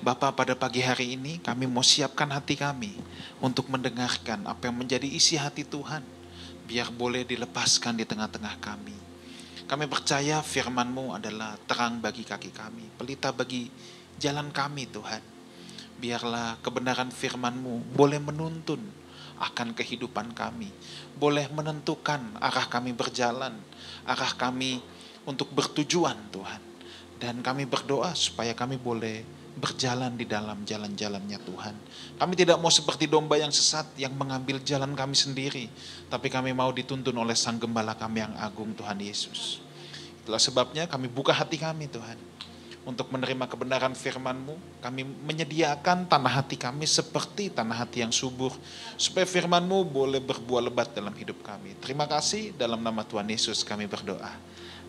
Bapak pada pagi hari ini kami mau siapkan hati kami untuk mendengarkan apa yang menjadi isi hati Tuhan. Biar boleh dilepaskan di tengah-tengah kami. Kami percaya firman-Mu adalah terang bagi kaki kami, pelita bagi jalan kami Tuhan. Biarlah kebenaran firman-Mu boleh menuntun akan kehidupan kami. Boleh menentukan arah kami berjalan, arah kami untuk bertujuan Tuhan. Dan kami berdoa supaya kami boleh berjalan di dalam jalan-jalannya Tuhan. Kami tidak mau seperti domba yang sesat yang mengambil jalan kami sendiri, tapi kami mau dituntun oleh Sang Gembala kami yang agung Tuhan Yesus. Itulah sebabnya kami buka hati kami Tuhan untuk menerima kebenaran firman-Mu. Kami menyediakan tanah hati kami seperti tanah hati yang subur, supaya firman-Mu boleh berbuah lebat dalam hidup kami. Terima kasih dalam nama Tuhan Yesus kami berdoa.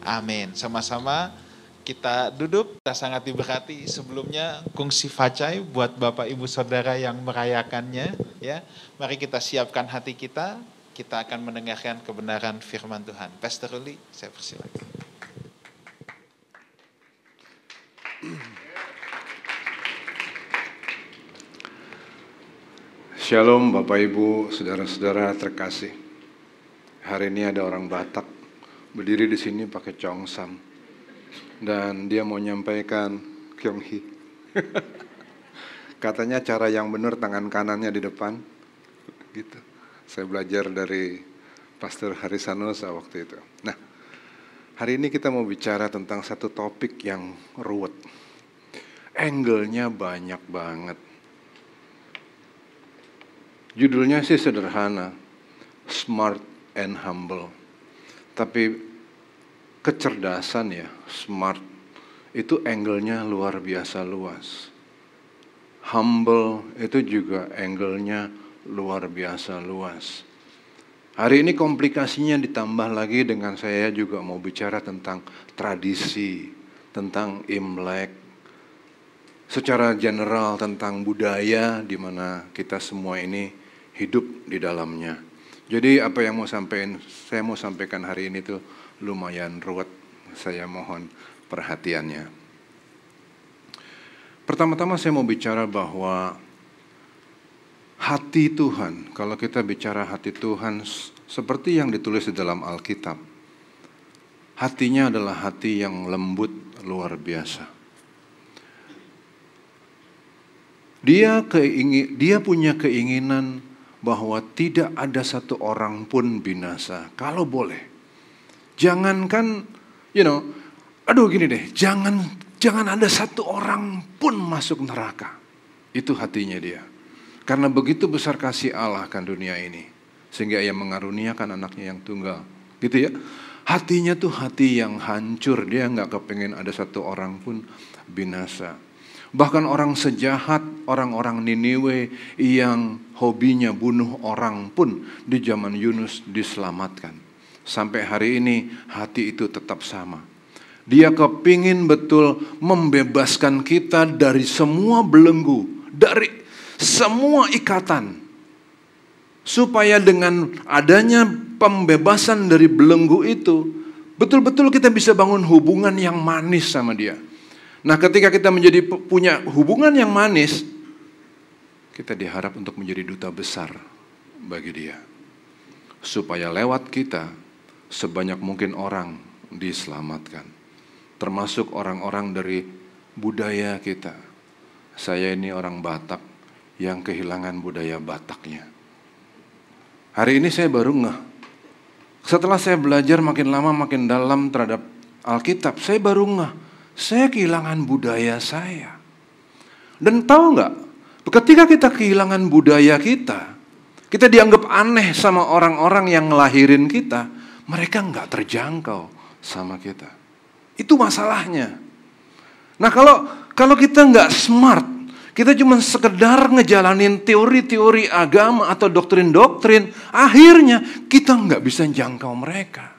Amin. Sama-sama kita duduk, kita sangat diberkati. Sebelumnya kungsi facai buat Bapak Ibu Saudara yang merayakannya. ya. Mari kita siapkan hati kita, kita akan mendengarkan kebenaran firman Tuhan. Pastor Ruli, saya persilakan. Shalom Bapak Ibu, saudara-saudara terkasih. Hari ini ada orang Batak berdiri di sini pakai congsam dan dia mau nyampaikan Kyonghi. Katanya cara yang benar tangan kanannya di depan. Gitu. Saya belajar dari Pastor Harisanosa waktu itu. Nah, hari ini kita mau bicara tentang satu topik yang ruwet. Angle-nya banyak banget. Judulnya sih sederhana, Smart and Humble. Tapi kecerdasan ya, smart, itu angle-nya luar biasa luas. Humble itu juga angle-nya luar biasa luas. Hari ini komplikasinya ditambah lagi dengan saya juga mau bicara tentang tradisi, tentang Imlek, secara general tentang budaya di mana kita semua ini hidup di dalamnya. Jadi apa yang mau sampaikan, saya mau sampaikan hari ini tuh lumayan ruwet. Saya mohon perhatiannya. Pertama-tama saya mau bicara bahwa hati Tuhan, kalau kita bicara hati Tuhan seperti yang ditulis di dalam Alkitab, hatinya adalah hati yang lembut luar biasa. Dia keingin, dia punya keinginan bahwa tidak ada satu orang pun binasa. Kalau boleh, jangankan, you know, aduh gini deh, jangan jangan ada satu orang pun masuk neraka. Itu hatinya dia. Karena begitu besar kasih Allah kan dunia ini. Sehingga ia mengaruniakan anaknya yang tunggal. Gitu ya. Hatinya tuh hati yang hancur. Dia nggak kepengen ada satu orang pun binasa. Bahkan orang sejahat, orang-orang Niniwe yang hobinya bunuh orang pun di zaman Yunus diselamatkan. Sampai hari ini hati itu tetap sama. Dia kepingin betul membebaskan kita dari semua belenggu, dari semua ikatan. Supaya dengan adanya pembebasan dari belenggu itu, betul-betul kita bisa bangun hubungan yang manis sama dia. Nah ketika kita menjadi punya hubungan yang manis, kita diharap untuk menjadi duta besar bagi dia. Supaya lewat kita, sebanyak mungkin orang diselamatkan. Termasuk orang-orang dari budaya kita. Saya ini orang Batak, yang kehilangan budaya Bataknya. Hari ini saya baru ngeh. Setelah saya belajar makin lama makin dalam terhadap Alkitab, saya baru ngeh. Saya kehilangan budaya saya. Dan tahu nggak? Ketika kita kehilangan budaya kita, kita dianggap aneh sama orang-orang yang ngelahirin kita, mereka nggak terjangkau sama kita. Itu masalahnya. Nah kalau kalau kita nggak smart, kita cuma sekedar ngejalanin teori-teori agama atau doktrin-doktrin. Akhirnya kita nggak bisa jangkau mereka.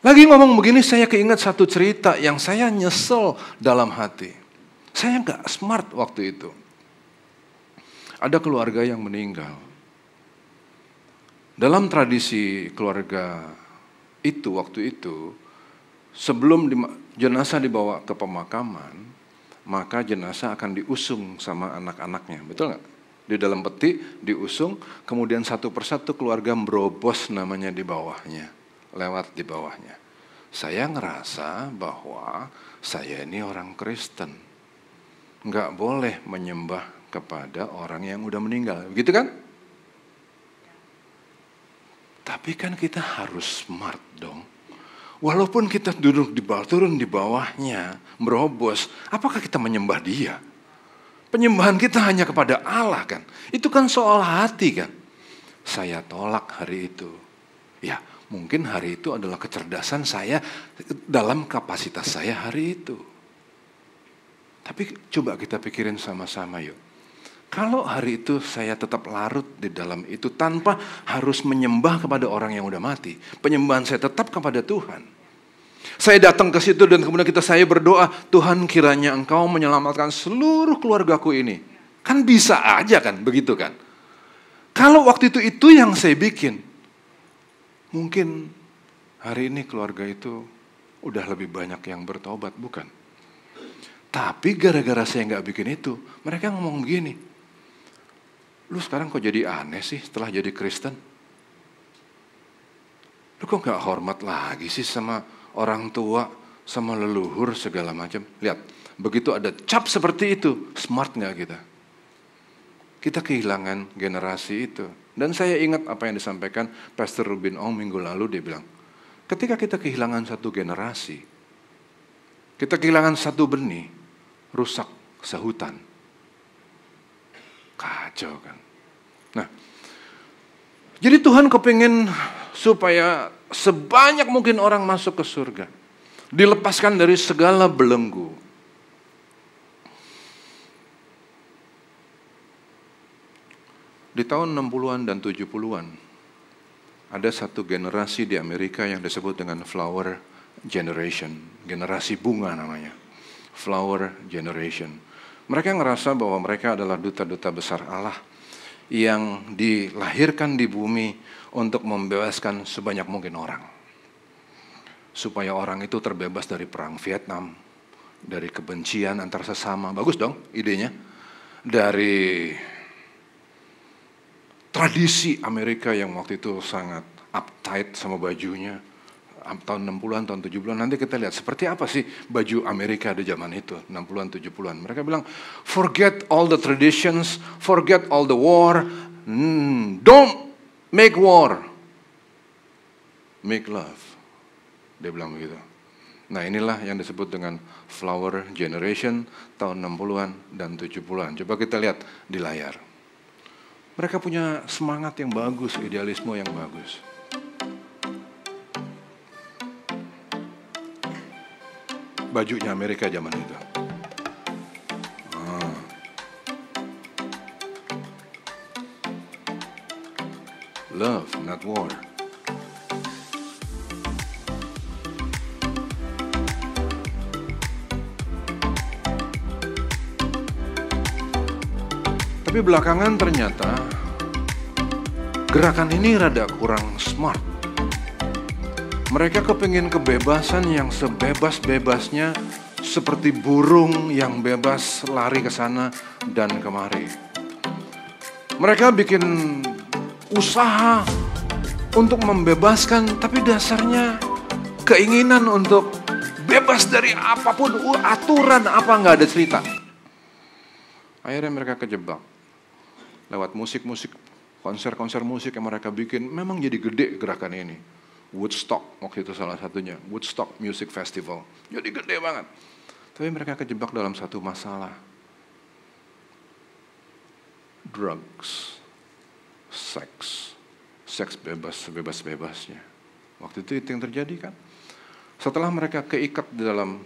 Lagi ngomong begini saya keinget satu cerita yang saya nyesel dalam hati. Saya nggak smart waktu itu. Ada keluarga yang meninggal. Dalam tradisi keluarga itu waktu itu, sebelum jenazah dibawa ke pemakaman, maka jenazah akan diusung sama anak-anaknya. Betul nggak? Di dalam peti diusung, kemudian satu persatu keluarga merobos namanya di bawahnya, lewat di bawahnya. Saya ngerasa bahwa saya ini orang Kristen. Nggak boleh menyembah kepada orang yang udah meninggal. Begitu kan? Tapi kan kita harus smart dong. Walaupun kita duduk di bawah, turun di bawahnya, merobos, apakah kita menyembah dia? Penyembahan kita hanya kepada Allah kan. Itu kan soal hati kan. Saya tolak hari itu. Ya, mungkin hari itu adalah kecerdasan saya dalam kapasitas saya hari itu. Tapi coba kita pikirin sama-sama yuk. Kalau hari itu saya tetap larut di dalam itu tanpa harus menyembah kepada orang yang udah mati. Penyembahan saya tetap kepada Tuhan. Saya datang ke situ dan kemudian kita saya berdoa, Tuhan kiranya engkau menyelamatkan seluruh keluargaku ini. Kan bisa aja kan, begitu kan. Kalau waktu itu itu yang saya bikin, mungkin hari ini keluarga itu udah lebih banyak yang bertobat, bukan? Tapi gara-gara saya nggak bikin itu, mereka ngomong begini, lu sekarang kok jadi aneh sih setelah jadi Kristen? Lu kok nggak hormat lagi sih sama orang tua sama leluhur segala macam. Lihat, begitu ada cap seperti itu, smart nggak kita? Kita kehilangan generasi itu. Dan saya ingat apa yang disampaikan Pastor Rubin Ong minggu lalu, dia bilang, ketika kita kehilangan satu generasi, kita kehilangan satu benih, rusak sehutan. Kacau kan. Nah, jadi Tuhan kepingin supaya sebanyak mungkin orang masuk ke surga. Dilepaskan dari segala belenggu. Di tahun 60-an dan 70-an, ada satu generasi di Amerika yang disebut dengan flower generation. Generasi bunga namanya. Flower generation. Mereka ngerasa bahwa mereka adalah duta-duta besar Allah yang dilahirkan di bumi untuk membebaskan sebanyak mungkin orang. Supaya orang itu terbebas dari perang Vietnam, dari kebencian antar sesama. Bagus dong idenya. Dari tradisi Amerika yang waktu itu sangat uptight sama bajunya. Tahun 60-an, tahun 70-an, nanti kita lihat seperti apa sih baju Amerika di zaman itu, 60-an, 70-an. Mereka bilang, forget all the traditions, forget all the war, hmm, don't make war, make love. Dia bilang begitu. Nah inilah yang disebut dengan flower generation tahun 60-an dan 70-an. Coba kita lihat di layar. Mereka punya semangat yang bagus, idealisme yang bagus. Bajunya Amerika zaman itu. Ah. Love, not war. Tapi belakangan ternyata gerakan ini rada kurang smart. Mereka kepingin kebebasan yang sebebas-bebasnya seperti burung yang bebas lari ke sana dan kemari. Mereka bikin usaha untuk membebaskan, tapi dasarnya keinginan untuk bebas dari apa pun, aturan apa nggak ada cerita. Akhirnya mereka kejebak lewat musik-musik, konser-konser musik yang mereka bikin, memang jadi gede gerakan ini. Woodstock waktu itu salah satunya, Woodstock Music Festival. Jadi gede banget. Tapi mereka kejebak dalam satu masalah. Drugs, seks, seks bebas sebebas-bebasnya. Waktu itu itu yang terjadi kan. Setelah mereka keikat di dalam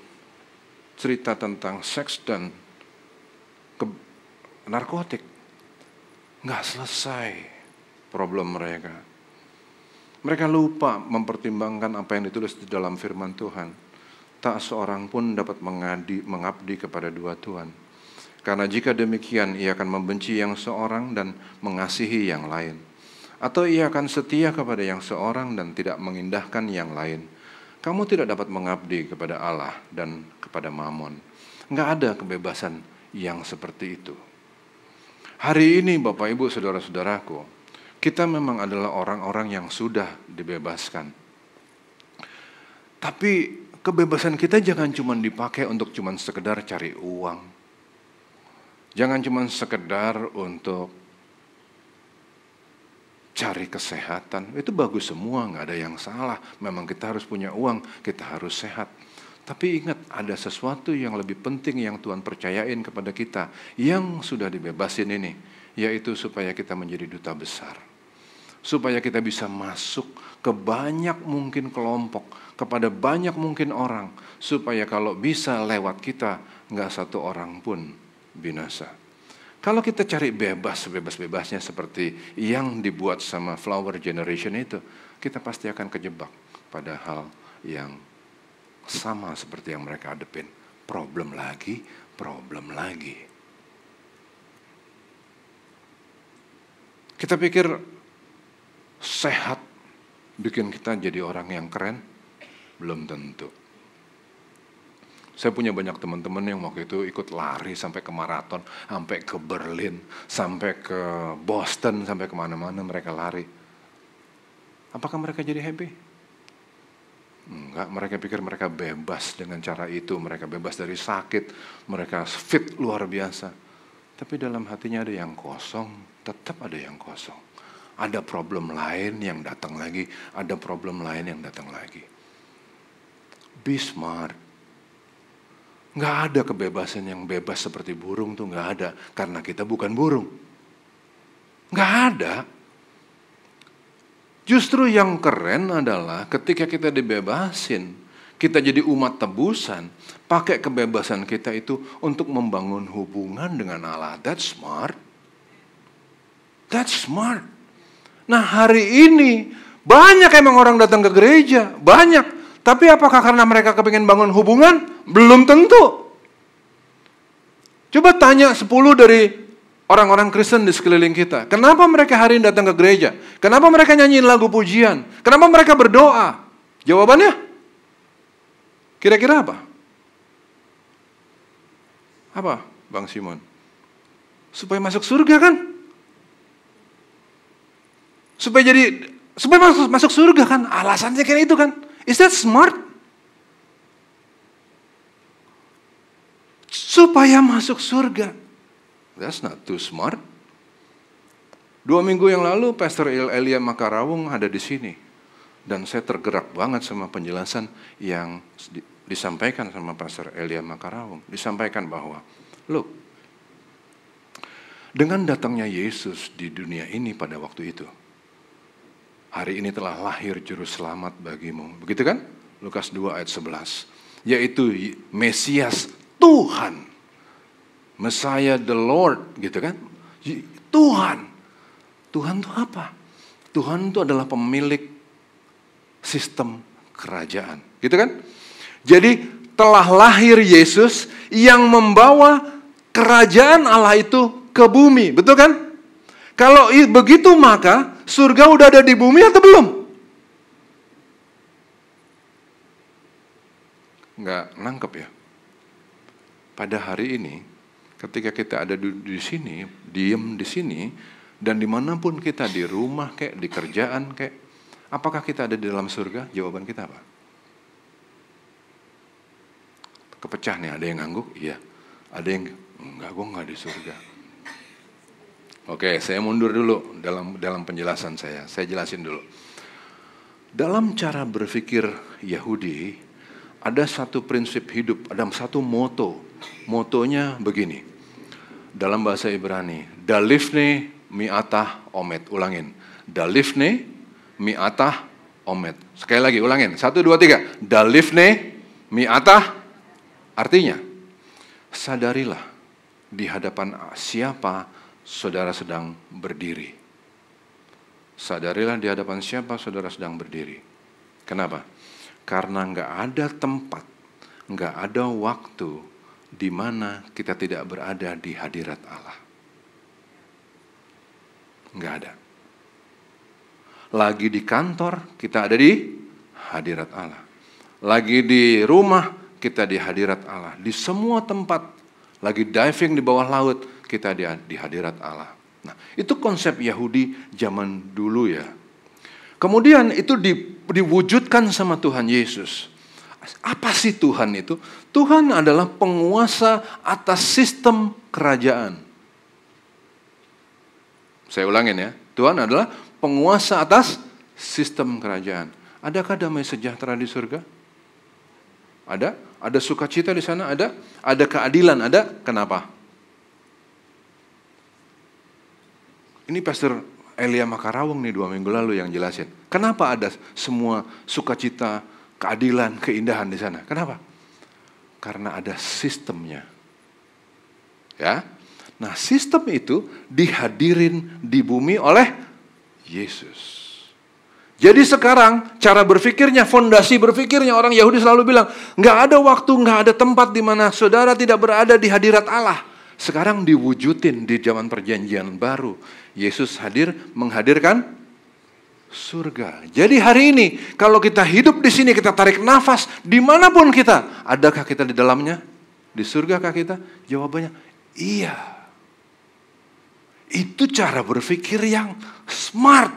cerita tentang seks dan ke, narkotik, nggak selesai problem mereka. Mereka lupa mempertimbangkan apa yang ditulis di dalam firman Tuhan. Tak seorang pun dapat mengadi, mengabdi kepada dua Tuhan. Karena jika demikian ia akan membenci yang seorang dan mengasihi yang lain. Atau ia akan setia kepada yang seorang dan tidak mengindahkan yang lain. Kamu tidak dapat mengabdi kepada Allah dan kepada Mammon. Nggak ada kebebasan yang seperti itu. Hari ini Bapak Ibu Saudara-saudaraku, kita memang adalah orang-orang yang sudah dibebaskan. Tapi kebebasan kita jangan cuma dipakai untuk cuma sekedar cari uang. Jangan cuma sekedar untuk cari kesehatan. Itu bagus semua, nggak ada yang salah. Memang kita harus punya uang, kita harus sehat. Tapi ingat, ada sesuatu yang lebih penting yang Tuhan percayain kepada kita yang sudah dibebasin ini, yaitu supaya kita menjadi duta besar. Supaya kita bisa masuk ke banyak mungkin kelompok, kepada banyak mungkin orang, supaya kalau bisa lewat kita, nggak satu orang pun binasa. Kalau kita cari bebas, bebas-bebasnya seperti yang dibuat sama Flower Generation itu, kita pasti akan kejebak pada hal yang sama seperti yang mereka hadepin. Problem lagi, problem lagi. Kita pikir sehat bikin kita jadi orang yang keren? Belum tentu. Saya punya banyak teman-teman yang waktu itu ikut lari sampai ke maraton, sampai ke Berlin, sampai ke Boston, sampai ke mana-mana mereka lari. Apakah mereka jadi happy? Enggak, mereka pikir mereka bebas dengan cara itu, mereka bebas dari sakit, mereka fit luar biasa. Tapi dalam hatinya ada yang kosong, tetap ada yang kosong. Ada problem lain yang datang lagi, ada problem lain yang datang lagi. Be smart. Nggak ada kebebasan yang bebas seperti burung tuh nggak ada, karena kita bukan burung. Nggak ada. Justru yang keren adalah ketika kita dibebasin, kita jadi umat tebusan, pakai kebebasan kita itu untuk membangun hubungan dengan Allah. That's smart. That's smart. Nah hari ini banyak emang orang datang ke gereja, banyak. Tapi apakah karena mereka kepingin bangun hubungan? Belum tentu. Coba tanya 10 dari orang-orang Kristen di sekeliling kita. Kenapa mereka hari ini datang ke gereja? Kenapa mereka nyanyiin lagu pujian? Kenapa mereka berdoa? Jawabannya? Kira-kira apa? Apa, Bang Simon? Supaya masuk surga kan? Supaya jadi supaya masuk masuk surga kan? Alasannya kayak itu kan? Is that smart? Supaya masuk surga. That's not too smart. Dua minggu yang lalu Pastor Elia Makarawung ada di sini. Dan saya tergerak banget sama penjelasan yang disampaikan sama Pastor Elia Makarawung. Disampaikan bahwa, look, dengan datangnya Yesus di dunia ini pada waktu itu, hari ini telah lahir juru selamat bagimu. Begitu kan? Lukas 2 ayat 11. Yaitu Mesias Tuhan Messiah the Lord gitu kan. Tuhan. Tuhan itu apa? Tuhan itu adalah pemilik sistem kerajaan. Gitu kan? Jadi telah lahir Yesus yang membawa kerajaan Allah itu ke bumi. Betul kan? Kalau begitu maka surga udah ada di bumi atau belum? Enggak nangkep ya. Pada hari ini ketika kita ada di, di sini, diem di sini, dan di mana pun kita di rumah kayak di kerjaan kayak, apakah kita ada di dalam surga? Jawaban kita apa? Kepecah nih, ada yang ngangguk? Iya. Ada yang, enggak, gue enggak di surga. Oke, saya mundur dulu dalam dalam penjelasan saya. Saya jelasin dulu. Dalam cara berpikir Yahudi, ada satu prinsip hidup, ada satu moto. Motonya begini dalam bahasa Ibrani. Dalifne mi'atah omet. Ulangin. Dalifne mi'atah omet. Sekali lagi ulangin. Satu, dua, tiga. Dalifne mi'atah. Artinya, sadarilah di hadapan siapa saudara sedang berdiri. Sadarilah di hadapan siapa saudara sedang berdiri. Kenapa? Karena nggak ada tempat, nggak ada waktu di mana kita tidak berada di hadirat Allah. Enggak ada. Lagi di kantor, kita ada di hadirat Allah. Lagi di rumah, kita di hadirat Allah. Di semua tempat, lagi diving di bawah laut, kita di, di hadirat Allah. Nah, itu konsep Yahudi zaman dulu ya. Kemudian itu di, diwujudkan sama Tuhan Yesus. Apa sih Tuhan itu? Tuhan adalah penguasa atas sistem kerajaan. Saya ulangin ya. Tuhan adalah penguasa atas sistem kerajaan. Adakah damai sejahtera di surga? Ada? Ada sukacita di sana? Ada? Ada keadilan? Ada? Kenapa? Ini Pastor Elia Makarawung nih dua minggu lalu yang jelasin. Kenapa ada semua sukacita, keadilan, keindahan di sana? Kenapa? Karena ada sistemnya. Ya, Nah sistem itu dihadirin di bumi oleh Yesus. Jadi sekarang cara berpikirnya, fondasi berpikirnya orang Yahudi selalu bilang, nggak ada waktu, nggak ada tempat di mana saudara tidak berada di hadirat Allah. Sekarang diwujudin di zaman perjanjian baru. Yesus hadir menghadirkan surga. Jadi hari ini kalau kita hidup di sini kita tarik nafas di mana pun kita, adakah kita di dalamnya? Di surgakah kita? Jawabannya iya. Itu cara berpikir yang smart.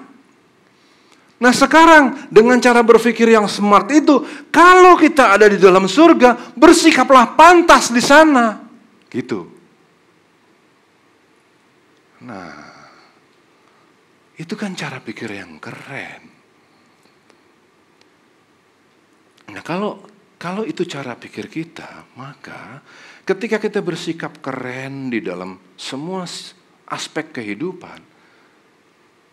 Nah sekarang dengan cara berpikir yang smart itu, kalau kita ada di dalam surga, bersikaplah pantas di sana. Gitu. Nah, itu kan cara pikir yang keren. Nah kalau kalau itu cara pikir kita, maka ketika kita bersikap keren di dalam semua aspek kehidupan,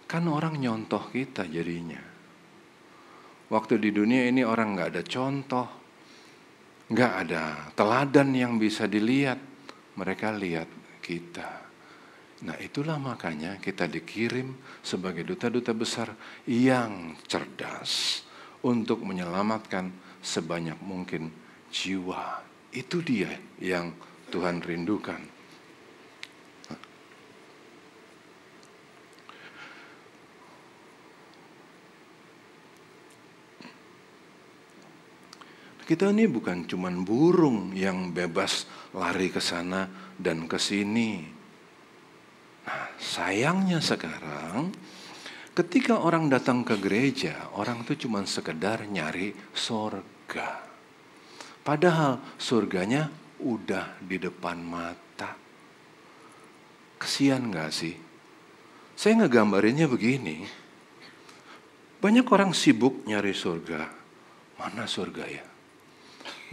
kan orang nyontoh kita jadinya. Waktu di dunia ini orang nggak ada contoh, nggak ada teladan yang bisa dilihat. Mereka lihat kita. Nah itulah makanya kita dikirim sebagai duta-duta besar yang cerdas untuk menyelamatkan sebanyak mungkin jiwa. Itu dia yang Tuhan rindukan. Kita ini bukan cuman burung yang bebas lari ke sana dan ke sini. Nah, sayangnya sekarang ketika orang datang ke gereja, orang itu cuma sekedar nyari sorga. Padahal surganya udah di depan mata. Kesian gak sih? Saya ngegambarinnya begini. Banyak orang sibuk nyari surga. Mana surga ya?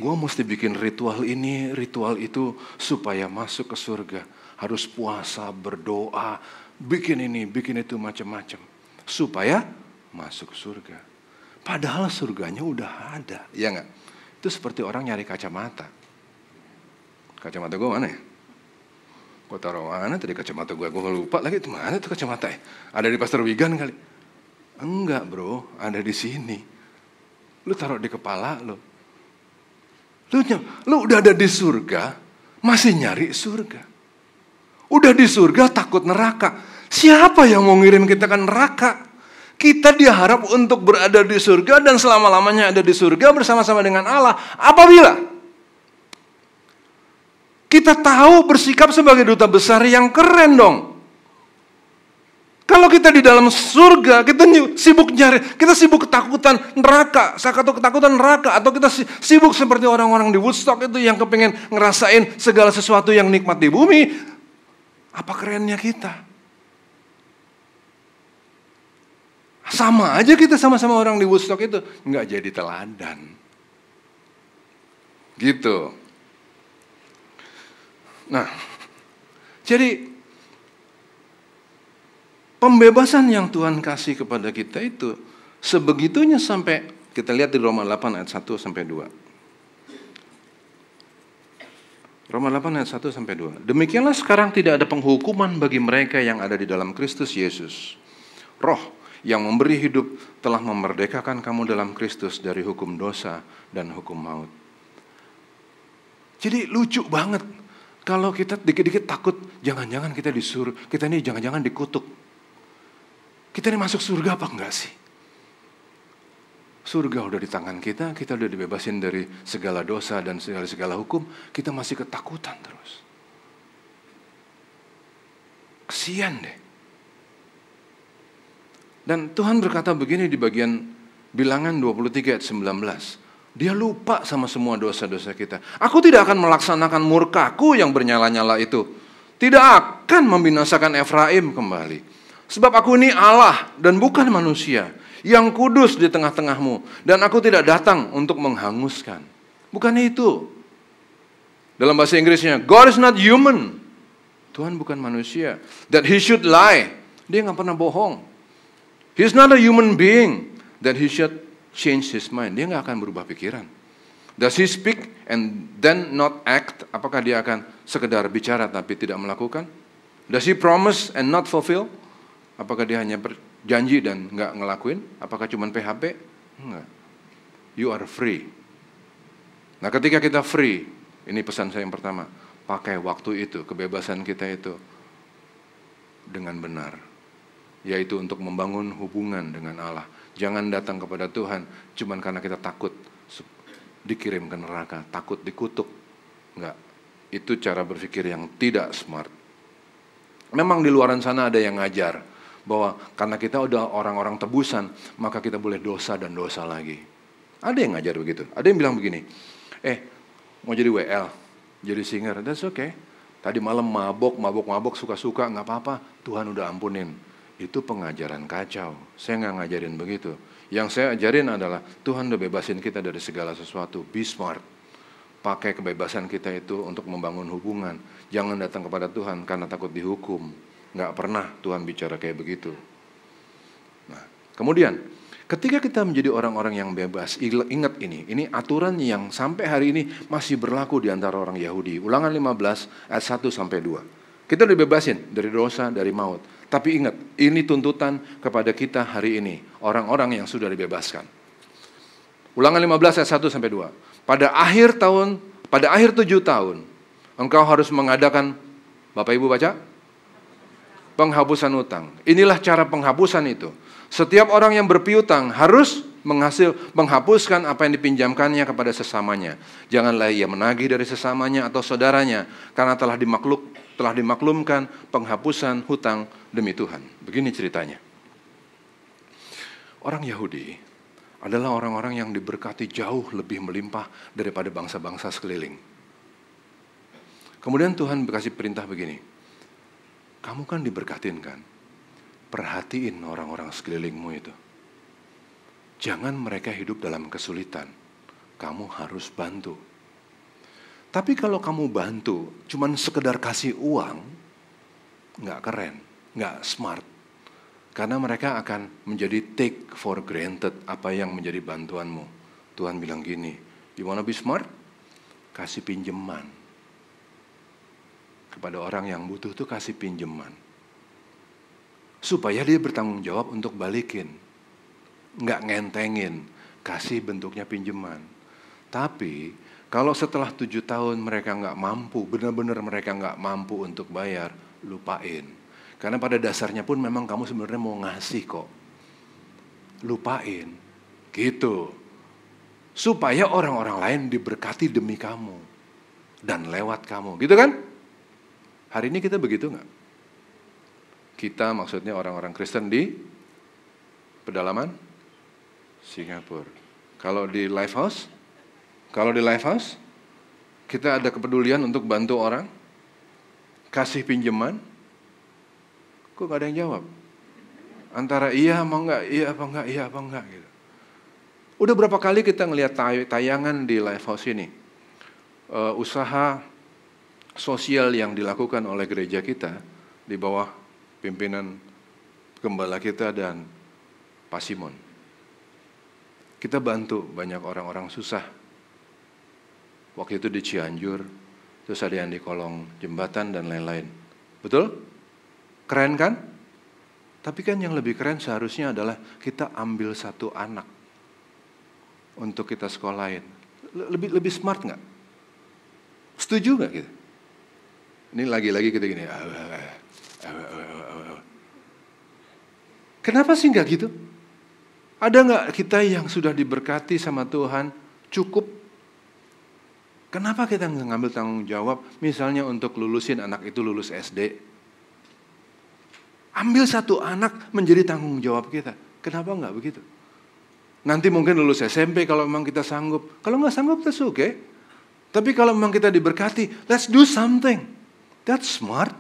Gue mesti bikin ritual ini, ritual itu supaya masuk ke surga. Harus puasa, berdoa, bikin ini, bikin itu macam-macam. Supaya masuk surga. Padahal surganya udah ada, ya nggak? Itu seperti orang nyari kacamata. Kacamata gue mana ya? Gue taruh mana tadi kacamata gue? Gue lupa lagi itu mana tuh kacamata ya? Ada di Pastor Wigan kali? Enggak bro, ada di sini. Lu taruh di kepala lo. Lu, lu udah ada di surga, masih nyari surga. Udah di surga takut neraka. Siapa yang mau ngirim kita ke neraka? Kita diharap untuk berada di surga dan selama-lamanya ada di surga bersama-sama dengan Allah. Apabila kita tahu bersikap sebagai duta besar yang keren dong. Kalau kita di dalam surga, kita sibuk nyari, kita sibuk ketakutan neraka, atau ketakutan neraka, atau kita sibuk seperti orang-orang di Woodstock itu yang kepengen ngerasain segala sesuatu yang nikmat di bumi. Apa kerennya kita? Sama aja kita sama-sama orang di Woodstock itu. Nggak jadi teladan. Gitu. Nah, jadi Pembebasan yang Tuhan kasih kepada kita itu sebegitunya sampai kita lihat di Roma 8 ayat 1 sampai 2. Roma 8 ayat 1 sampai 2. Demikianlah sekarang tidak ada penghukuman bagi mereka yang ada di dalam Kristus Yesus. Roh yang memberi hidup telah memerdekakan kamu dalam Kristus dari hukum dosa dan hukum maut. Jadi lucu banget kalau kita dikit-dikit takut jangan-jangan kita disuruh, kita ini jangan-jangan dikutuk. Kita ini masuk surga apa enggak sih? Surga udah di tangan kita, kita udah dibebasin dari segala dosa dan segala segala hukum, kita masih ketakutan terus. Kesian deh. Dan Tuhan berkata begini di bagian bilangan 23 ayat 19. Dia lupa sama semua dosa-dosa kita. Aku tidak akan melaksanakan murkaku yang bernyala-nyala itu. Tidak akan membinasakan Efraim kembali. Sebab aku ini Allah dan bukan manusia yang kudus di tengah-tengahmu dan aku tidak datang untuk menghanguskan. Bukan itu. Dalam bahasa Inggrisnya, God is not human. Tuhan bukan manusia. That he should lie. Dia nggak pernah bohong. He is not a human being. That he should change his mind. Dia nggak akan berubah pikiran. Does he speak and then not act? Apakah dia akan sekedar bicara tapi tidak melakukan? Does he promise and not fulfill? Apakah dia hanya janji dan nggak ngelakuin? Apakah cuma PHP? Enggak. You are free. Nah ketika kita free, ini pesan saya yang pertama, pakai waktu itu, kebebasan kita itu dengan benar. Yaitu untuk membangun hubungan dengan Allah. Jangan datang kepada Tuhan cuma karena kita takut dikirim ke neraka, takut dikutuk. Enggak. Itu cara berpikir yang tidak smart. Memang di luaran sana ada yang ngajar, bahwa karena kita udah orang-orang tebusan, maka kita boleh dosa dan dosa lagi. Ada yang ngajar begitu. Ada yang bilang begini, eh mau jadi WL, jadi singer, that's okay. Tadi malam mabok, mabok, mabok, suka-suka, nggak apa-apa. Tuhan udah ampunin. Itu pengajaran kacau. Saya nggak ngajarin begitu. Yang saya ajarin adalah Tuhan udah bebasin kita dari segala sesuatu. Be smart. Pakai kebebasan kita itu untuk membangun hubungan. Jangan datang kepada Tuhan karena takut dihukum Nggak pernah Tuhan bicara kayak begitu. Nah, kemudian ketika kita menjadi orang-orang yang bebas, ingat ini, ini aturan yang sampai hari ini masih berlaku di antara orang Yahudi. Ulangan 15 ayat 1 sampai 2. Kita dibebasin dari dosa, dari maut. Tapi ingat, ini tuntutan kepada kita hari ini, orang-orang yang sudah dibebaskan. Ulangan 15 ayat 1 sampai 2. Pada akhir tahun, pada akhir tujuh tahun, engkau harus mengadakan, Bapak Ibu baca, penghapusan utang. Inilah cara penghapusan itu. Setiap orang yang berpiutang harus menghasil menghapuskan apa yang dipinjamkannya kepada sesamanya. Janganlah ia menagih dari sesamanya atau saudaranya karena telah dimakluk telah dimaklumkan penghapusan hutang demi Tuhan. Begini ceritanya. Orang Yahudi adalah orang-orang yang diberkati jauh lebih melimpah daripada bangsa-bangsa sekeliling. Kemudian Tuhan berkasih perintah begini, kamu kan diberkatin kan? Perhatiin orang-orang sekelilingmu itu. Jangan mereka hidup dalam kesulitan. Kamu harus bantu. Tapi kalau kamu bantu, cuman sekedar kasih uang, nggak keren, nggak smart. Karena mereka akan menjadi take for granted apa yang menjadi bantuanmu. Tuhan bilang gini, you wanna be smart? Kasih pinjaman kepada orang yang butuh itu kasih pinjaman. Supaya dia bertanggung jawab untuk balikin. Nggak ngentengin, kasih bentuknya pinjaman. Tapi kalau setelah tujuh tahun mereka nggak mampu, benar-benar mereka nggak mampu untuk bayar, lupain. Karena pada dasarnya pun memang kamu sebenarnya mau ngasih kok. Lupain. Gitu. Supaya orang-orang lain diberkati demi kamu. Dan lewat kamu. Gitu kan? Hari ini kita begitu nggak? Kita maksudnya orang-orang Kristen di pedalaman Singapura. Kalau di Lifehouse, kalau di Lifehouse, kita ada kepedulian untuk bantu orang, kasih pinjaman, kok gak ada yang jawab? Antara iya apa enggak, iya apa enggak, iya apa enggak gitu. Udah berapa kali kita ngelihat tayangan di Lifehouse ini, uh, usaha sosial yang dilakukan oleh gereja kita di bawah pimpinan gembala kita dan Pak Simon. Kita bantu banyak orang-orang susah. Waktu itu di Cianjur, terus ada yang di kolong jembatan dan lain-lain. Betul? Keren kan? Tapi kan yang lebih keren seharusnya adalah kita ambil satu anak untuk kita sekolahin. Lebih lebih smart nggak? Setuju nggak kita? Ini lagi-lagi kita gini. Kenapa sih nggak gitu? Ada nggak kita yang sudah diberkati sama Tuhan cukup? Kenapa kita ngambil tanggung jawab? Misalnya untuk lulusin anak itu lulus SD. Ambil satu anak menjadi tanggung jawab kita. Kenapa nggak begitu? Nanti mungkin lulus SMP kalau memang kita sanggup. Kalau nggak sanggup, that's okay. Tapi kalau memang kita diberkati, let's do something. That's smart.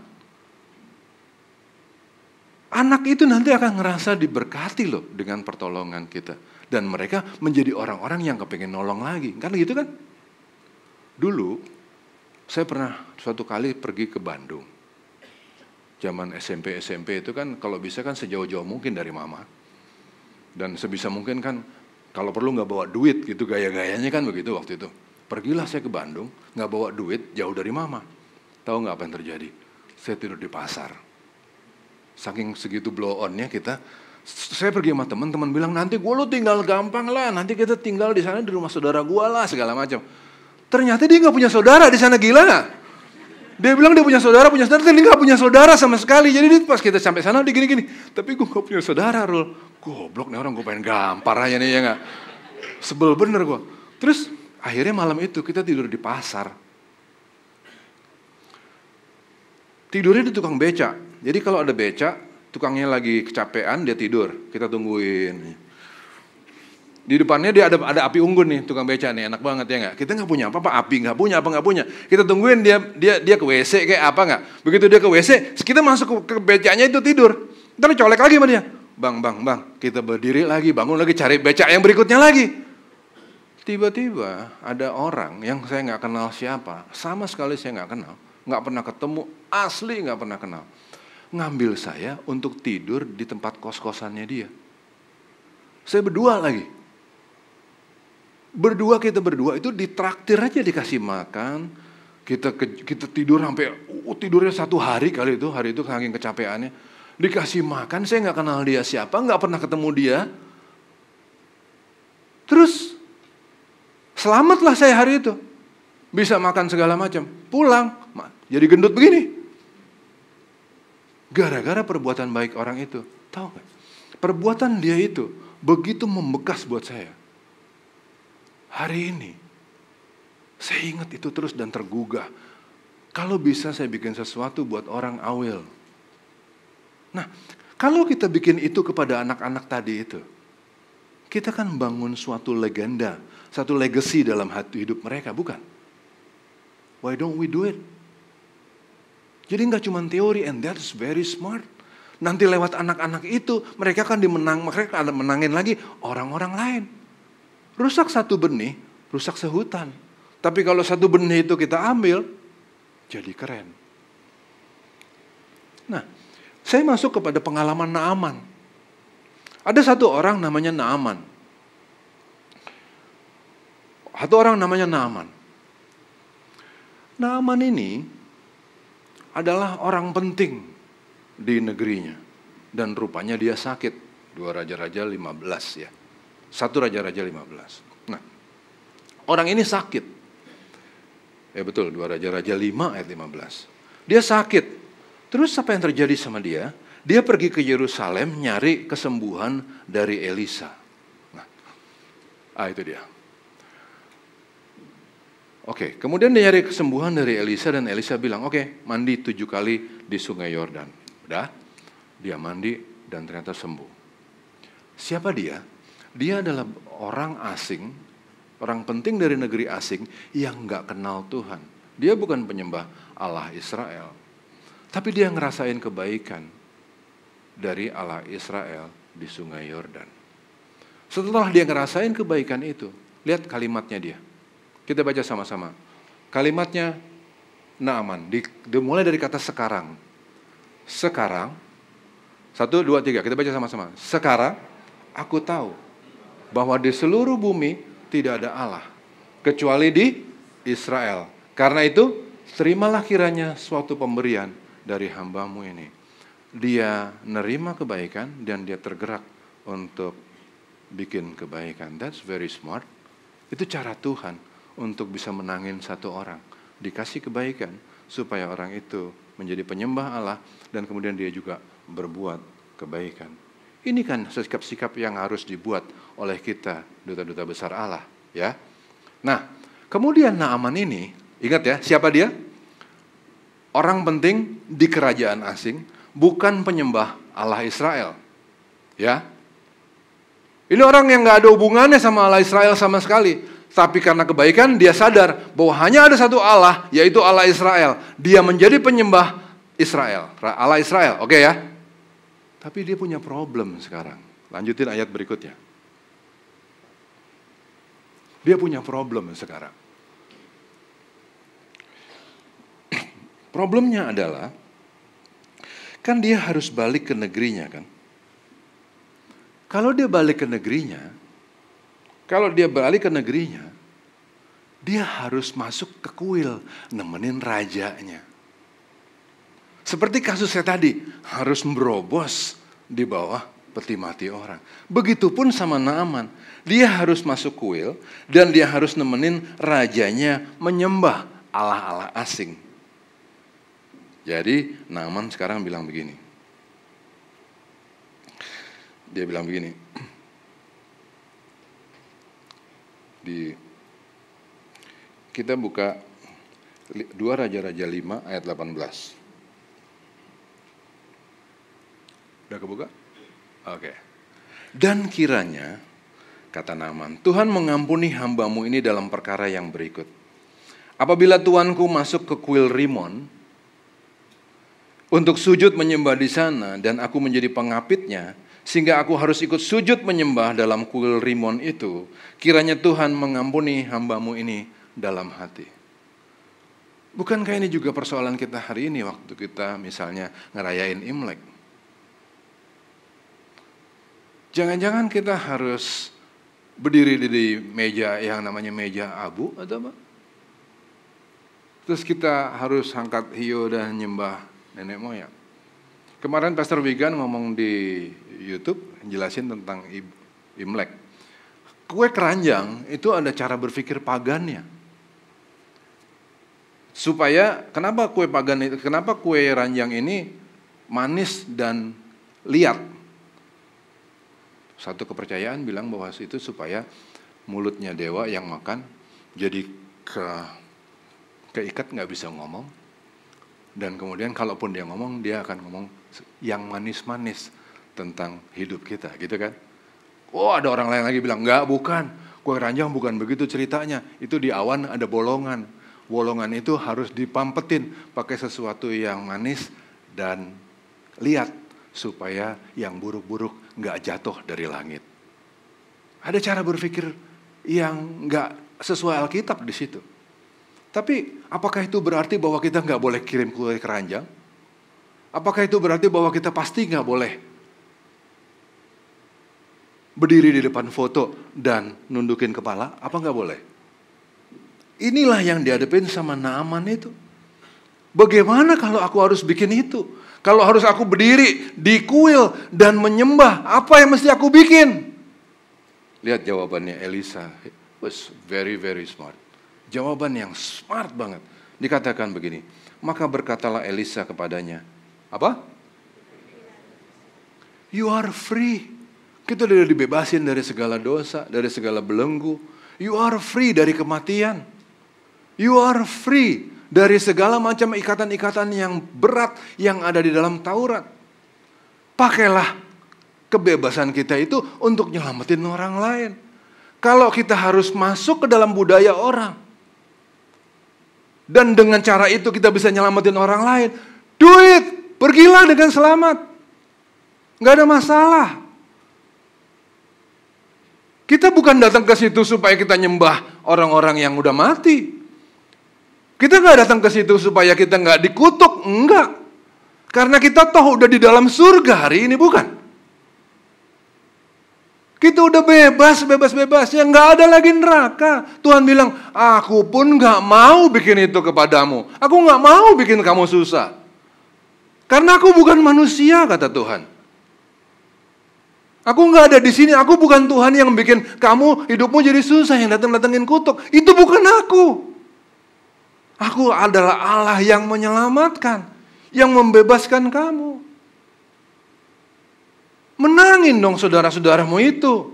Anak itu nanti akan ngerasa diberkati loh dengan pertolongan kita. Dan mereka menjadi orang-orang yang kepengen nolong lagi. Kan gitu kan? Dulu, saya pernah suatu kali pergi ke Bandung. Zaman SMP, SMP itu kan kalau bisa kan sejauh-jauh mungkin dari mama. Dan sebisa mungkin kan kalau perlu nggak bawa duit gitu gaya-gayanya kan begitu waktu itu. Pergilah saya ke Bandung, nggak bawa duit jauh dari mama. Tahu nggak apa yang terjadi? Saya tidur di pasar Saking segitu blow onnya kita, saya pergi sama teman, teman bilang nanti gue lu tinggal gampang lah, nanti kita tinggal di sana di rumah saudara gue lah segala macam. Ternyata dia nggak punya saudara di sana gila nggak? Dia bilang dia punya saudara, punya saudara, tapi dia nggak punya saudara sama sekali. Jadi dia pas kita sampai sana dia gini-gini. Tapi gue nggak punya saudara, Rul. Goblok nih orang gue pengen gampar aja nih ya nggak. Sebel bener gue. Terus akhirnya malam itu kita tidur di pasar. Tidurnya di tukang beca. Jadi kalau ada becak, tukangnya lagi kecapean, dia tidur. Kita tungguin. Di depannya dia ada ada api unggun nih, tukang beca nih, enak banget ya nggak? Kita nggak punya apa-apa, api nggak punya, apa nggak punya. Kita tungguin dia dia dia ke WC kayak apa nggak? Begitu dia ke WC, kita masuk ke, ke becaknya itu tidur. Ntar colek lagi sama dia. Bang, bang, bang, kita berdiri lagi, bangun lagi, cari becak yang berikutnya lagi. Tiba-tiba ada orang yang saya nggak kenal siapa, sama sekali saya nggak kenal, nggak pernah ketemu, asli nggak pernah kenal ngambil saya untuk tidur di tempat kos-kosannya dia. Saya berdua lagi. Berdua kita berdua itu ditraktir aja dikasih makan. Kita kita tidur sampai uh, tidurnya satu hari kali itu hari itu saking kecapeannya. Dikasih makan, saya nggak kenal dia siapa, nggak pernah ketemu dia. Terus selamatlah saya hari itu. Bisa makan segala macam. Pulang, jadi gendut begini. Gara-gara perbuatan baik orang itu. Tahu gak? Perbuatan dia itu begitu membekas buat saya. Hari ini, saya ingat itu terus dan tergugah. Kalau bisa saya bikin sesuatu buat orang awil. Nah, kalau kita bikin itu kepada anak-anak tadi itu, kita kan bangun suatu legenda, satu legacy dalam hati hidup mereka, bukan? Why don't we do it? Jadi nggak cuma teori and that's very smart. Nanti lewat anak-anak itu mereka akan dimenang, mereka akan menangin lagi orang-orang lain. Rusak satu benih, rusak sehutan. Tapi kalau satu benih itu kita ambil, jadi keren. Nah, saya masuk kepada pengalaman Naaman. Ada satu orang namanya Naaman. Satu orang namanya Naaman. Naaman ini adalah orang penting di negerinya. Dan rupanya dia sakit. Dua Raja-Raja 15 ya. Satu Raja-Raja 15. Nah, orang ini sakit. Ya betul, dua Raja-Raja 5 ayat 15. Dia sakit. Terus apa yang terjadi sama dia? Dia pergi ke Yerusalem nyari kesembuhan dari Elisa. Nah, ah itu dia. Oke, kemudian dia nyari kesembuhan dari Elisa dan Elisa bilang, oke, okay, mandi tujuh kali di sungai Yordan. Udah, dia mandi dan ternyata sembuh. Siapa dia? Dia adalah orang asing, orang penting dari negeri asing yang nggak kenal Tuhan. Dia bukan penyembah Allah Israel, tapi dia ngerasain kebaikan dari Allah Israel di sungai Yordan. Setelah dia ngerasain kebaikan itu, lihat kalimatnya dia. Kita baca sama-sama. Kalimatnya Naaman, dimulai dari kata sekarang. Sekarang, satu, dua, tiga, kita baca sama-sama. Sekarang, aku tahu bahwa di seluruh bumi tidak ada Allah, kecuali di Israel. Karena itu, terimalah kiranya suatu pemberian dari hambamu ini. Dia nerima kebaikan dan dia tergerak untuk bikin kebaikan. That's very smart. Itu cara Tuhan untuk bisa menangin satu orang. Dikasih kebaikan supaya orang itu menjadi penyembah Allah dan kemudian dia juga berbuat kebaikan. Ini kan sikap-sikap yang harus dibuat oleh kita, duta-duta besar Allah. ya. Nah, kemudian Naaman ini, ingat ya, siapa dia? Orang penting di kerajaan asing, bukan penyembah Allah Israel. Ya, ini orang yang nggak ada hubungannya sama Allah Israel sama sekali. Tapi karena kebaikan dia sadar bahwa hanya ada satu Allah, yaitu Allah Israel. Dia menjadi penyembah Israel, Allah Israel. Oke ya? Tapi dia punya problem sekarang. Lanjutin ayat berikutnya. Dia punya problem sekarang. Problemnya adalah kan dia harus balik ke negerinya kan. Kalau dia balik ke negerinya, kalau dia balik ke negerinya, dia harus masuk ke kuil nemenin rajanya. Seperti kasusnya tadi, harus merobos di bawah peti mati orang. Begitupun sama Naaman. Dia harus masuk kuil dan dia harus nemenin rajanya menyembah Allah-Allah asing. Jadi Naaman sekarang bilang begini. Dia bilang begini. Di kita buka dua Raja-Raja 5 ayat 18. Udah kebuka? Oke. Dan kiranya, kata Naaman, Tuhan mengampuni hambamu ini dalam perkara yang berikut. Apabila tuanku masuk ke kuil Rimon, untuk sujud menyembah di sana dan aku menjadi pengapitnya, sehingga aku harus ikut sujud menyembah dalam kuil Rimon itu, kiranya Tuhan mengampuni hambamu ini dalam hati. Bukankah ini juga persoalan kita hari ini waktu kita misalnya ngerayain Imlek? Jangan-jangan kita harus berdiri di meja yang namanya meja abu atau apa? Terus kita harus angkat hiu dan nyembah nenek moyang. Kemarin Pastor Wigan ngomong di YouTube jelasin tentang Imlek. Kue keranjang itu ada cara berpikir pagannya. Supaya kenapa kue pagan itu, kenapa kue ranjang ini manis dan liat? Satu kepercayaan bilang bahwa itu supaya mulutnya dewa yang makan jadi ke keikat nggak bisa ngomong dan kemudian kalaupun dia ngomong dia akan ngomong yang manis-manis tentang hidup kita gitu kan oh ada orang lain lagi bilang nggak bukan kue ranjang bukan begitu ceritanya itu di awan ada bolongan bolongan itu harus dipampetin pakai sesuatu yang manis dan lihat supaya yang buruk-buruk nggak jatuh dari langit. Ada cara berpikir yang nggak sesuai Alkitab di situ. Tapi apakah itu berarti bahwa kita nggak boleh kirim kue keranjang? Apakah itu berarti bahwa kita pasti nggak boleh berdiri di depan foto dan nundukin kepala? Apa nggak boleh? Inilah yang dihadapin sama Naaman itu. Bagaimana kalau aku harus bikin itu? Kalau harus aku berdiri di kuil dan menyembah, apa yang mesti aku bikin? Lihat jawabannya Elisa. Was very very smart. Jawaban yang smart banget. Dikatakan begini, maka berkatalah Elisa kepadanya, apa? You are free. Kita sudah dibebasin dari segala dosa, dari segala belenggu. You are free dari kematian. You are free dari segala macam ikatan-ikatan yang berat yang ada di dalam Taurat. Pakailah kebebasan kita itu untuk nyelamatin orang lain. Kalau kita harus masuk ke dalam budaya orang, dan dengan cara itu kita bisa nyelamatin orang lain, do it, pergilah dengan selamat. Gak ada masalah. Kita bukan datang ke situ supaya kita nyembah orang-orang yang udah mati. Kita nggak datang ke situ supaya kita nggak dikutuk, enggak. Karena kita tahu udah di dalam surga hari ini, bukan? Kita udah bebas, bebas, bebas. Ya nggak ada lagi neraka. Tuhan bilang, aku pun nggak mau bikin itu kepadamu. Aku nggak mau bikin kamu susah. Karena aku bukan manusia, kata Tuhan. Aku nggak ada di sini. Aku bukan Tuhan yang bikin kamu hidupmu jadi susah, yang datang datengin kutuk. Itu bukan aku. Aku adalah Allah yang menyelamatkan, yang membebaskan kamu. Menangin dong saudara-saudaramu itu.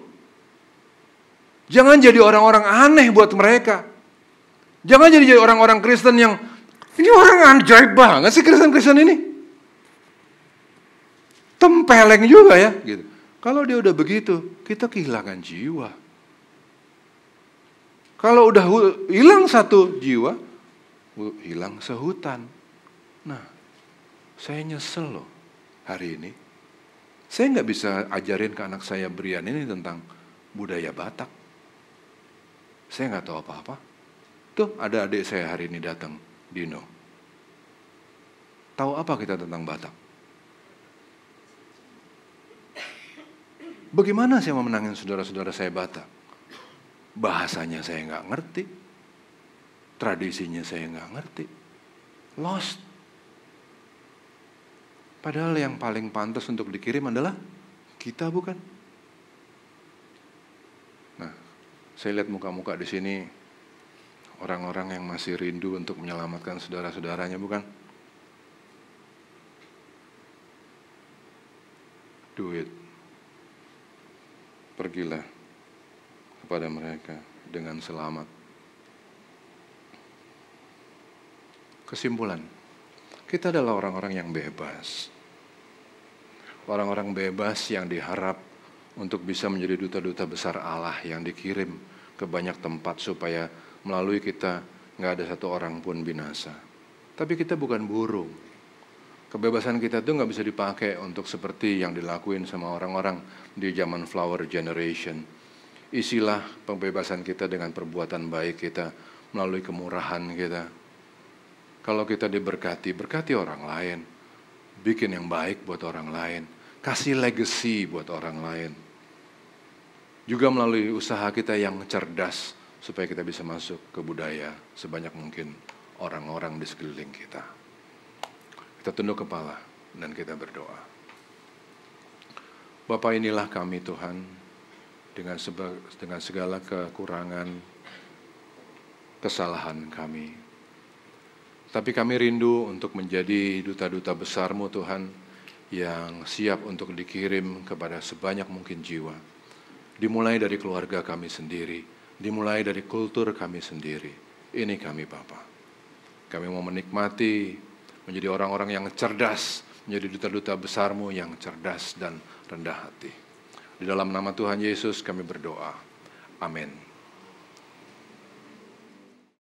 Jangan jadi orang-orang aneh buat mereka. Jangan jadi orang-orang Kristen yang ini orang ajaib banget sih Kristen-Kristen ini. Tempeleng juga ya. Gitu. Kalau dia udah begitu, kita kehilangan jiwa. Kalau udah hilang satu jiwa, hilang sehutan. Nah, saya nyesel loh hari ini. Saya nggak bisa ajarin ke anak saya Brian ini tentang budaya Batak. Saya nggak tahu apa-apa. Tuh ada adik saya hari ini datang, Dino. Tahu apa kita tentang Batak? Bagaimana saya mau menangin saudara-saudara saya Batak? Bahasanya saya nggak ngerti. Tradisinya saya nggak ngerti. Lost. Padahal yang paling pantas untuk dikirim adalah kita bukan? Nah, saya lihat muka-muka di sini orang-orang yang masih rindu untuk menyelamatkan saudara-saudaranya bukan? Do it pergilah kepada mereka dengan selamat. Kesimpulan, kita adalah orang-orang yang bebas. Orang-orang bebas yang diharap untuk bisa menjadi duta-duta besar Allah yang dikirim ke banyak tempat supaya melalui kita nggak ada satu orang pun binasa. Tapi kita bukan burung, Kebebasan kita itu nggak bisa dipakai untuk seperti yang dilakuin sama orang-orang di zaman flower generation. Isilah pembebasan kita dengan perbuatan baik kita melalui kemurahan kita. Kalau kita diberkati, berkati orang lain. Bikin yang baik buat orang lain. Kasih legacy buat orang lain. Juga melalui usaha kita yang cerdas supaya kita bisa masuk ke budaya sebanyak mungkin orang-orang di sekeliling kita. Kita tunduk kepala dan kita berdoa. Bapak inilah kami Tuhan dengan dengan segala kekurangan, kesalahan kami. Tapi kami rindu untuk menjadi duta-duta besarmu Tuhan yang siap untuk dikirim kepada sebanyak mungkin jiwa. Dimulai dari keluarga kami sendiri, dimulai dari kultur kami sendiri. Ini kami Bapak. Kami mau menikmati menjadi orang-orang yang cerdas, menjadi duta-duta besarmu yang cerdas dan rendah hati. Di dalam nama Tuhan Yesus kami berdoa. Amin.